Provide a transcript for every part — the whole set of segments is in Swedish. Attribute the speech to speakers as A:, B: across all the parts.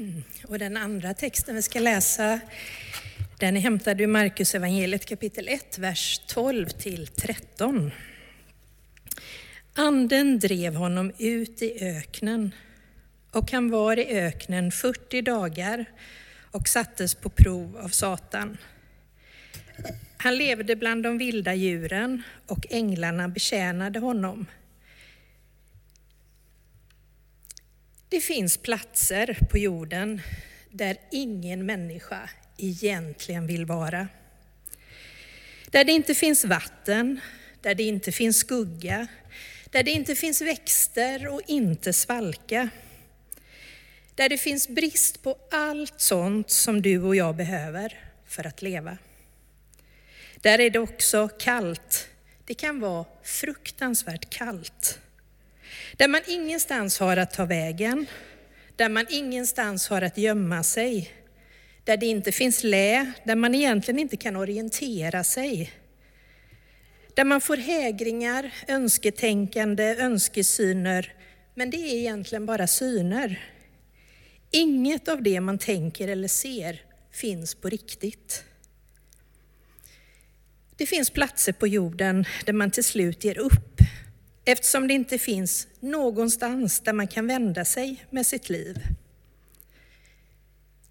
A: Mm. Och den andra texten vi ska läsa den är hämtad ur Markus evangeliet kapitel 1, vers 12 till 13. Anden drev honom ut i öknen och han var i öknen 40 dagar och sattes på prov av Satan. Han levde bland de vilda djuren och änglarna betjänade honom. Det finns platser på jorden där ingen människa egentligen vill vara. Där det inte finns vatten, där det inte finns skugga, där det inte finns växter och inte svalka. Där det finns brist på allt sånt som du och jag behöver för att leva. Där är det också kallt. Det kan vara fruktansvärt kallt. Där man ingenstans har att ta vägen, där man ingenstans har att gömma sig, där det inte finns lä, där man egentligen inte kan orientera sig. Där man får hägringar, önsketänkande, önskesyner, men det är egentligen bara syner. Inget av det man tänker eller ser finns på riktigt. Det finns platser på jorden där man till slut ger upp eftersom det inte finns någonstans där man kan vända sig med sitt liv.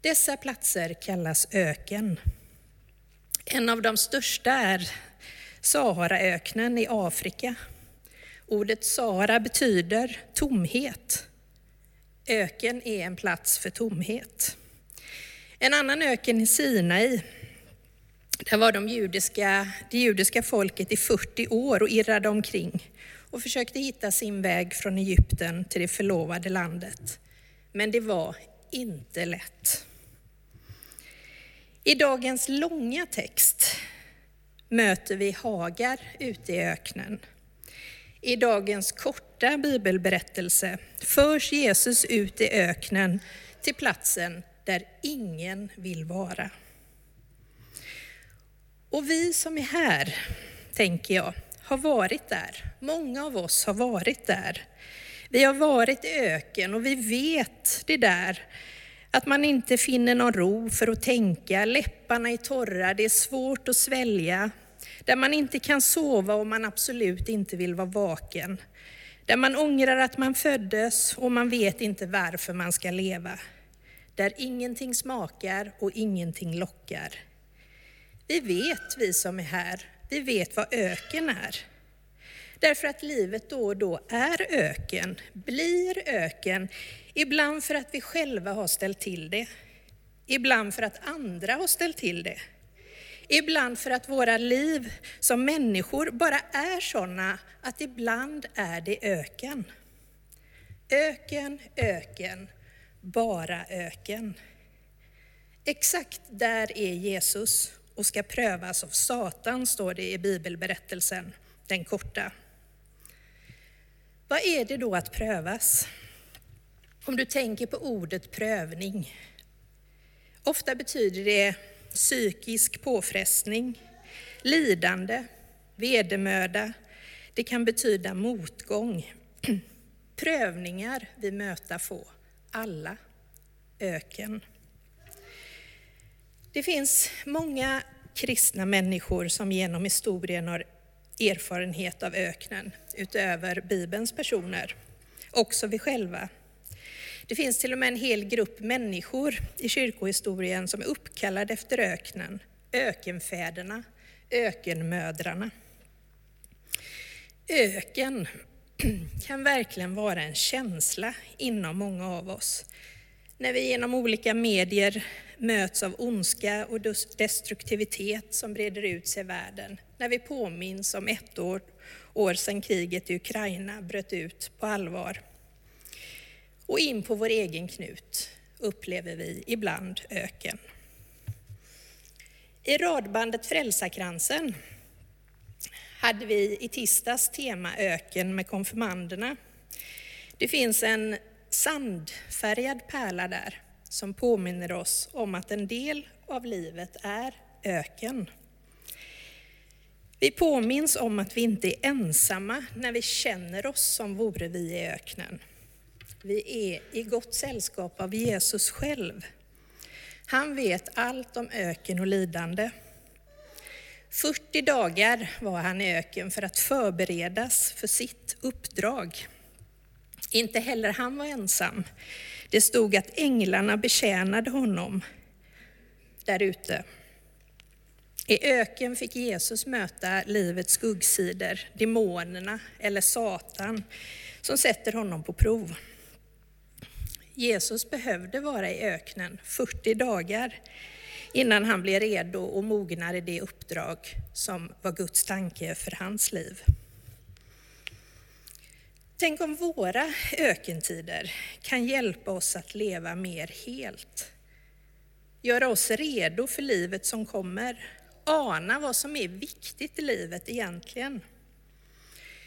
A: Dessa platser kallas öken. En av de största är Saharaöknen i Afrika. Ordet Sahara betyder tomhet. Öken är en plats för tomhet. En annan öken i Sinai, där var de judiska, det judiska folket i 40 år och irrade omkring och försökte hitta sin väg från Egypten till det förlovade landet. Men det var inte lätt. I dagens långa text möter vi Hagar ute i öknen. I dagens korta bibelberättelse förs Jesus ut i öknen till platsen där ingen vill vara. Och vi som är här, tänker jag, har varit där. Många av oss har varit där. Vi har varit i öken och vi vet det där att man inte finner någon ro för att tänka, läpparna är torra, det är svårt att svälja. Där man inte kan sova och man absolut inte vill vara vaken. Där man ångrar att man föddes och man vet inte varför man ska leva. Där ingenting smakar och ingenting lockar. Vi vet, vi som är här, vi vet vad öken är. Därför att livet då och då är öken, blir öken, ibland för att vi själva har ställt till det, ibland för att andra har ställt till det. Ibland för att våra liv som människor bara är sådana att ibland är det öken. Öken, öken, bara öken. Exakt där är Jesus och ska prövas av Satan, står det i bibelberättelsen, den korta. Vad är det då att prövas? Om du tänker på ordet prövning. Ofta betyder det psykisk påfrestning, lidande, vedermöda. Det kan betyda motgång. Prövningar vi möta få, alla. Öken. Det finns många kristna människor som genom historien har erfarenhet av öknen utöver Bibelns personer, också vi själva. Det finns till och med en hel grupp människor i kyrkohistorien som är uppkallade efter öknen, ökenfäderna, ökenmödrarna. Öken kan verkligen vara en känsla inom många av oss. När vi genom olika medier möts av ondska och destruktivitet som breder ut sig i världen. När vi påminns om ett år, år sedan kriget i Ukraina bröt ut på allvar. Och in på vår egen knut upplever vi ibland öken. I radbandet Frälsarkransen hade vi i tisdags tema öken med konfirmanderna. Det finns en sandfärgad pärla där som påminner oss om att en del av livet är öken. Vi påminns om att vi inte är ensamma när vi känner oss som vore vi i öknen. Vi är i gott sällskap av Jesus själv. Han vet allt om öken och lidande. 40 dagar var han i öken för att förberedas för sitt uppdrag. Inte heller han var ensam. Det stod att änglarna betjänade honom där ute. I öken fick Jesus möta livets skuggsidor, demonerna eller Satan som sätter honom på prov. Jesus behövde vara i öknen 40 dagar innan han blev redo och mognade i det uppdrag som var Guds tanke för hans liv. Tänk om våra ökentider kan hjälpa oss att leva mer helt. Göra oss redo för livet som kommer. Ana vad som är viktigt i livet egentligen.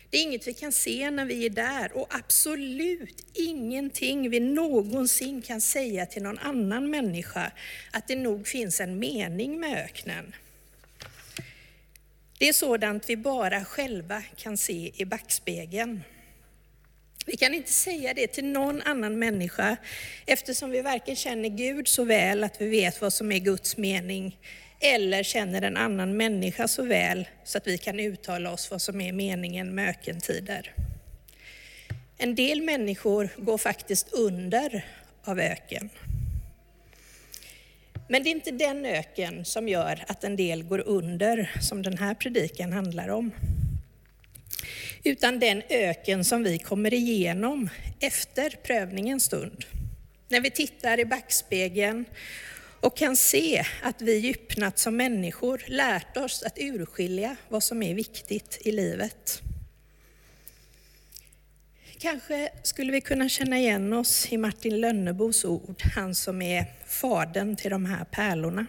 A: Det är inget vi kan se när vi är där och absolut ingenting vi någonsin kan säga till någon annan människa att det nog finns en mening med öknen. Det är sådant vi bara själva kan se i backspegeln. Vi kan inte säga det till någon annan människa eftersom vi varken känner Gud så väl att vi vet vad som är Guds mening eller känner en annan människa så väl så att vi kan uttala oss vad som är meningen med ökentider. En del människor går faktiskt under av öken. Men det är inte den öken som gör att en del går under som den här predikan handlar om. Utan den öken som vi kommer igenom efter prövningens stund. När vi tittar i backspegeln och kan se att vi djupnat som människor lärt oss att urskilja vad som är viktigt i livet. Kanske skulle vi kunna känna igen oss i Martin Lönnebos ord, han som är fadern till de här pärlorna.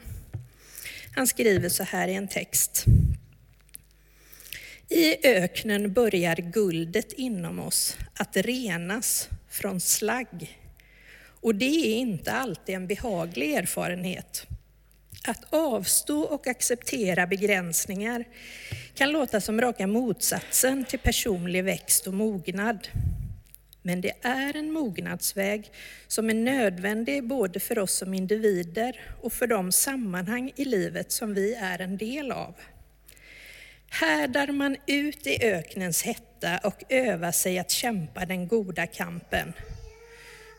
A: Han skriver så här i en text. I öknen börjar guldet inom oss att renas från slagg och det är inte alltid en behaglig erfarenhet. Att avstå och acceptera begränsningar kan låta som raka motsatsen till personlig växt och mognad. Men det är en mognadsväg som är nödvändig både för oss som individer och för de sammanhang i livet som vi är en del av. Härdar man ut i öknens hetta och övar sig att kämpa den goda kampen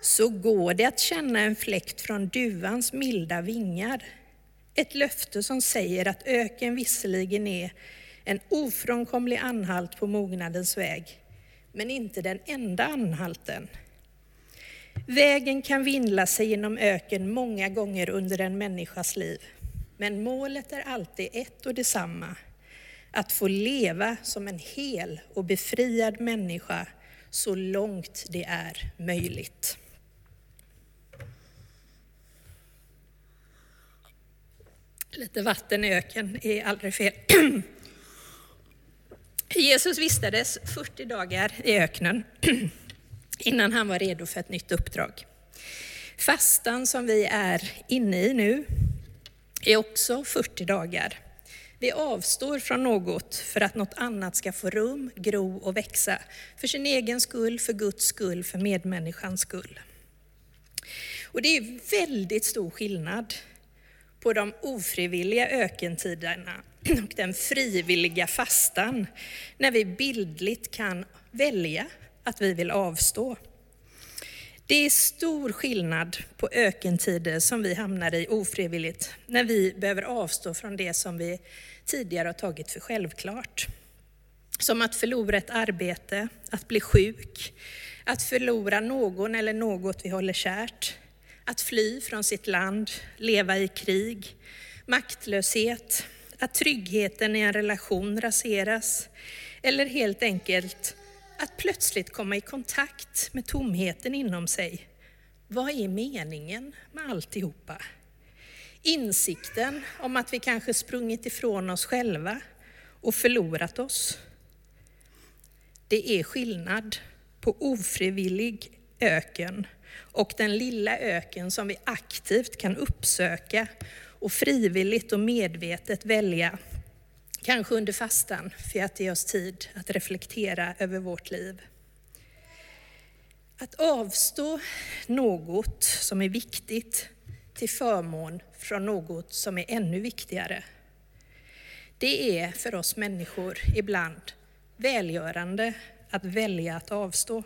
A: så går det att känna en fläkt från duvans milda vingar. Ett löfte som säger att öken visserligen är en ofrånkomlig anhalt på mognadens väg, men inte den enda anhalten. Vägen kan vindla sig genom öken många gånger under en människas liv, men målet är alltid ett och detsamma. Att få leva som en hel och befriad människa så långt det är möjligt. Lite vatten i öken är aldrig fel. Jesus vistades 40 dagar i öknen innan han var redo för ett nytt uppdrag. Fastan som vi är inne i nu är också 40 dagar. Vi avstår från något för att något annat ska få rum, gro och växa. För sin egen skull, för Guds skull, för medmänniskans skull. Och det är väldigt stor skillnad på de ofrivilliga ökentiderna och den frivilliga fastan, när vi bildligt kan välja att vi vill avstå. Det är stor skillnad på ökentider som vi hamnar i ofrivilligt, när vi behöver avstå från det som vi tidigare har tagit för självklart. Som att förlora ett arbete, att bli sjuk, att förlora någon eller något vi håller kärt, att fly från sitt land, leva i krig, maktlöshet, att tryggheten i en relation raseras eller helt enkelt att plötsligt komma i kontakt med tomheten inom sig. Vad är meningen med alltihopa? Insikten om att vi kanske sprungit ifrån oss själva och förlorat oss. Det är skillnad på ofrivillig öken och den lilla öken som vi aktivt kan uppsöka och frivilligt och medvetet välja, kanske under fastan, för att ge oss tid att reflektera över vårt liv. Att avstå något som är viktigt till förmån från något som är ännu viktigare. Det är för oss människor ibland välgörande att välja att avstå.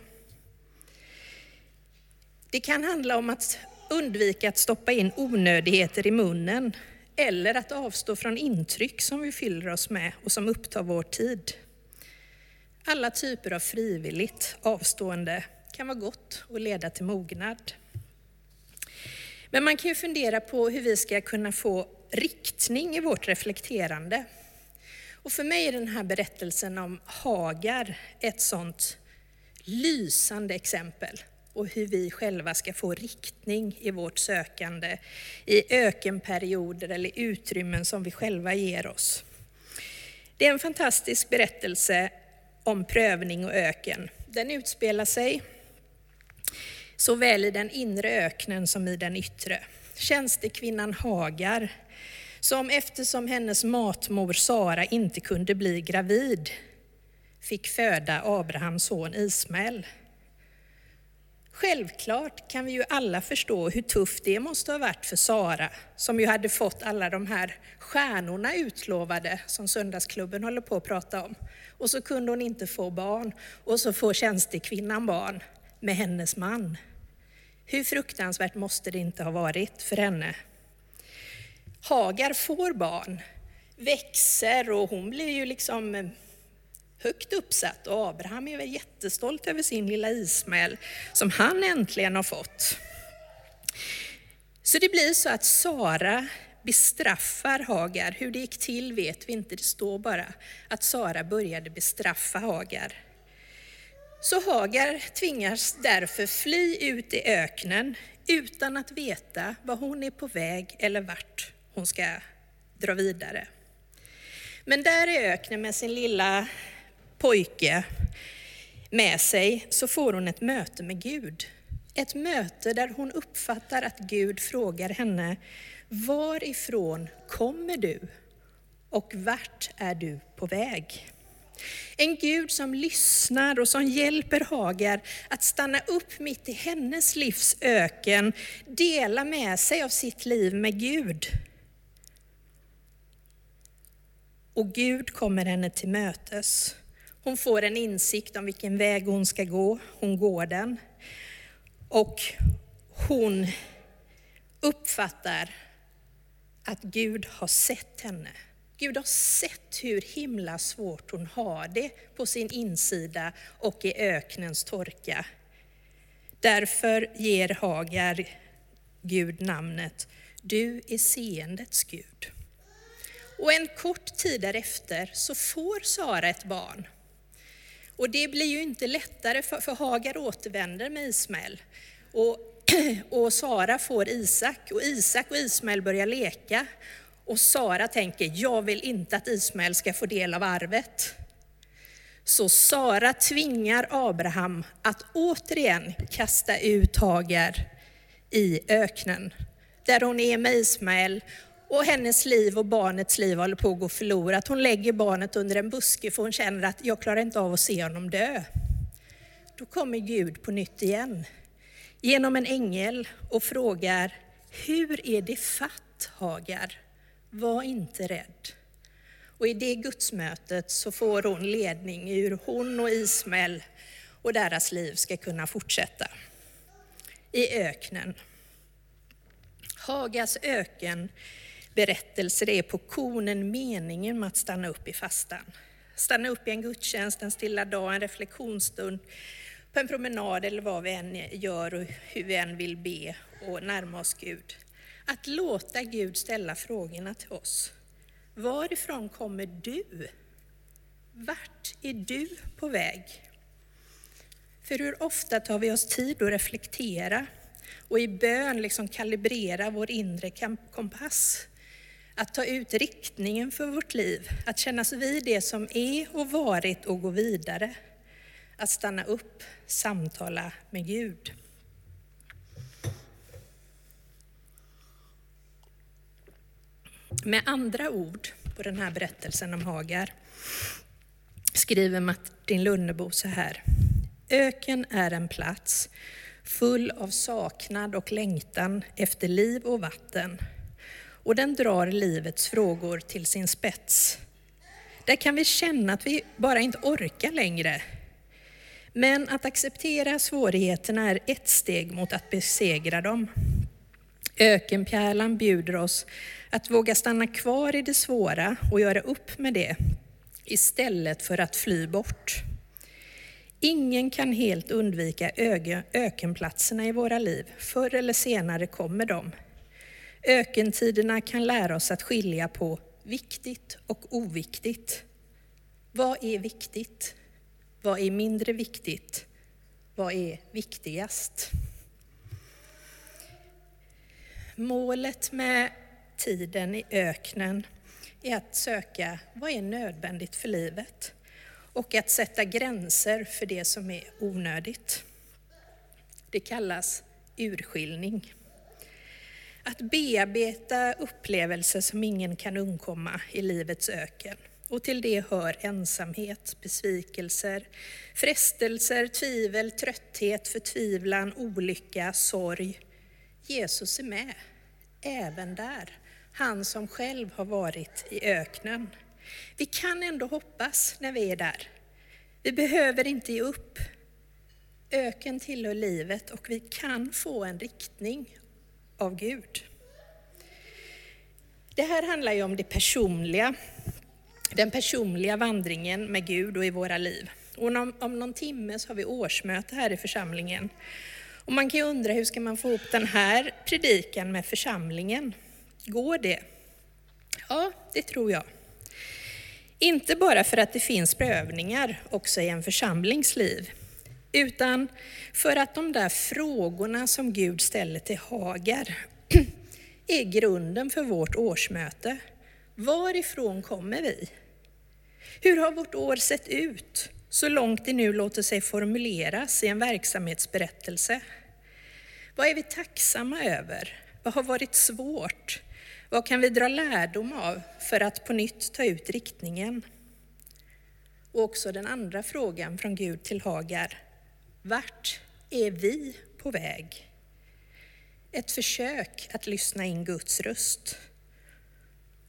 A: Det kan handla om att undvika att stoppa in onödigheter i munnen eller att avstå från intryck som vi fyller oss med och som upptar vår tid. Alla typer av frivilligt avstående kan vara gott och leda till mognad. Men man kan ju fundera på hur vi ska kunna få riktning i vårt reflekterande. Och för mig är den här berättelsen om Hagar ett sånt lysande exempel och hur vi själva ska få riktning i vårt sökande i ökenperioder eller utrymmen som vi själva ger oss. Det är en fantastisk berättelse om prövning och öken. Den utspelar sig såväl i den inre öknen som i den yttre. Tjänstekvinnan Hagar, som eftersom hennes matmor Sara inte kunde bli gravid, fick föda Abrahams son Ismael. Självklart kan vi ju alla förstå hur tufft det måste ha varit för Sara, som ju hade fått alla de här stjärnorna utlovade, som söndagsklubben håller på att prata om. Och så kunde hon inte få barn, och så får tjänstekvinnan barn med hennes man. Hur fruktansvärt måste det inte ha varit för henne? Hagar får barn, växer och hon blir ju liksom eh, högt uppsatt och Abraham är väl jättestolt över sin lilla Ismael som han äntligen har fått. Så det blir så att Sara bestraffar Hagar. Hur det gick till vet vi inte, det står bara att Sara började bestraffa Hagar. Så Hagar tvingas därför fly ut i öknen utan att veta var hon är på väg eller vart hon ska dra vidare. Men där i öknen med sin lilla pojke med sig så får hon ett möte med Gud. Ett möte där hon uppfattar att Gud frågar henne, varifrån kommer du och vart är du på väg? En Gud som lyssnar och som hjälper Hagar att stanna upp mitt i hennes livs öken, dela med sig av sitt liv med Gud. Och Gud kommer henne till mötes. Hon får en insikt om vilken väg hon ska gå, hon går den. Och hon uppfattar att Gud har sett henne. Gud har sett hur himla svårt hon har det på sin insida och i öknens torka. Därför ger Hagar Gud namnet Du är seendets Gud. Och en kort tid därefter så får Sara ett barn. Och det blir ju inte lättare för, för Hagar återvänder med Ismael. Och, och Sara får Isak och Isak och Ismael börjar leka. Och Sara tänker, jag vill inte att Ismael ska få del av arvet. Så Sara tvingar Abraham att återigen kasta ut Hagar i öknen, där hon är med Ismael och hennes liv och barnets liv håller på att gå förlorat. Hon lägger barnet under en buske för hon känner att jag klarar inte av att se honom dö. Då kommer Gud på nytt igen genom en ängel och frågar, hur är det fatt Hagar? Var inte rädd. Och i det gudsmötet så får hon ledning i hur hon och Ismael och deras liv ska kunna fortsätta. I öknen. Hagas öken berättelser är på konen meningen med att stanna upp i fastan. Stanna upp i en gudstjänst, en stilla dag, en reflektionsstund, på en promenad eller vad vi än gör och hur vi än vill be och närma oss Gud. Att låta Gud ställa frågorna till oss. Varifrån kommer du? Vart är du på väg? För hur ofta tar vi oss tid att reflektera och i bön liksom kalibrera vår inre kompass? Att ta ut riktningen för vårt liv, att kännas vid det som är och varit och gå vidare. Att stanna upp, samtala med Gud. Med andra ord på den här berättelsen om Hagar skriver Martin Lunnebo så här. Öken är en plats full av saknad och längtan efter liv och vatten. Och den drar livets frågor till sin spets. Där kan vi känna att vi bara inte orkar längre. Men att acceptera svårigheterna är ett steg mot att besegra dem. Ökenpärlan bjuder oss att våga stanna kvar i det svåra och göra upp med det istället för att fly bort. Ingen kan helt undvika ökenplatserna i våra liv. Förr eller senare kommer de. Ökentiderna kan lära oss att skilja på viktigt och oviktigt. Vad är viktigt? Vad är mindre viktigt? Vad är viktigast? Målet med tiden i öknen är att söka vad är nödvändigt för livet och att sätta gränser för det som är onödigt. Det kallas urskiljning. Att bearbeta upplevelser som ingen kan undkomma i livets öken. Och till det hör ensamhet, besvikelser, frestelser, tvivel, trötthet, förtvivlan, olycka, sorg. Jesus är med, även där. Han som själv har varit i öknen. Vi kan ändå hoppas när vi är där. Vi behöver inte ge upp. Öken tillhör livet och vi kan få en riktning av Gud. Det här handlar ju om det personliga, den personliga vandringen med Gud och i våra liv. Och om, om någon timme så har vi årsmöte här i församlingen. Och man kan ju undra hur ska man få ihop den här predikan med församlingen? Går det? Ja, det tror jag. Inte bara för att det finns prövningar också i en församlings liv, utan för att de där frågorna som Gud ställer till Hagar är grunden för vårt årsmöte. Varifrån kommer vi? Hur har vårt år sett ut, så långt det nu låter sig formuleras i en verksamhetsberättelse? Vad är vi tacksamma över? Vad har varit svårt? Vad kan vi dra lärdom av för att på nytt ta ut riktningen? Och också den andra frågan från Gud till Hagar. Vart är vi på väg? Ett försök att lyssna in Guds röst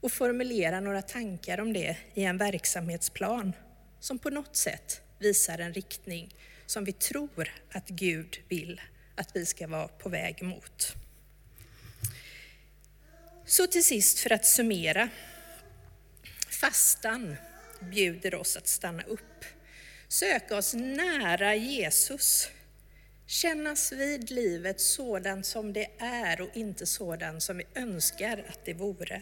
A: och formulera några tankar om det i en verksamhetsplan som på något sätt visar en riktning som vi tror att Gud vill att vi ska vara på väg mot. Så till sist för att summera. Fastan bjuder oss att stanna upp, söka oss nära Jesus, kännas vid livet sådant som det är och inte sådant som vi önskar att det vore.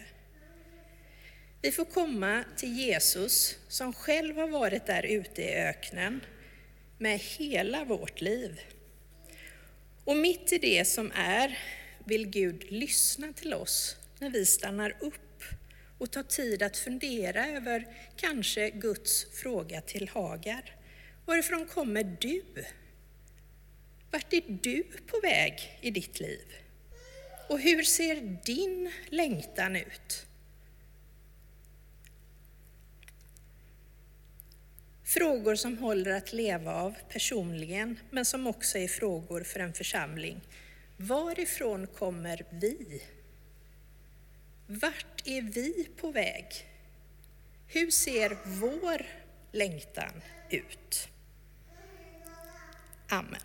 A: Vi får komma till Jesus som själv har varit där ute i öknen med hela vårt liv. Och mitt i det som är vill Gud lyssna till oss när vi stannar upp och tar tid att fundera över kanske Guds fråga till Hagar. Varifrån kommer du? Vart är du på väg i ditt liv? Och hur ser din längtan ut? Frågor som håller att leva av personligen, men som också är frågor för en församling. Varifrån kommer vi? Vart är vi på väg? Hur ser vår längtan ut? Amen.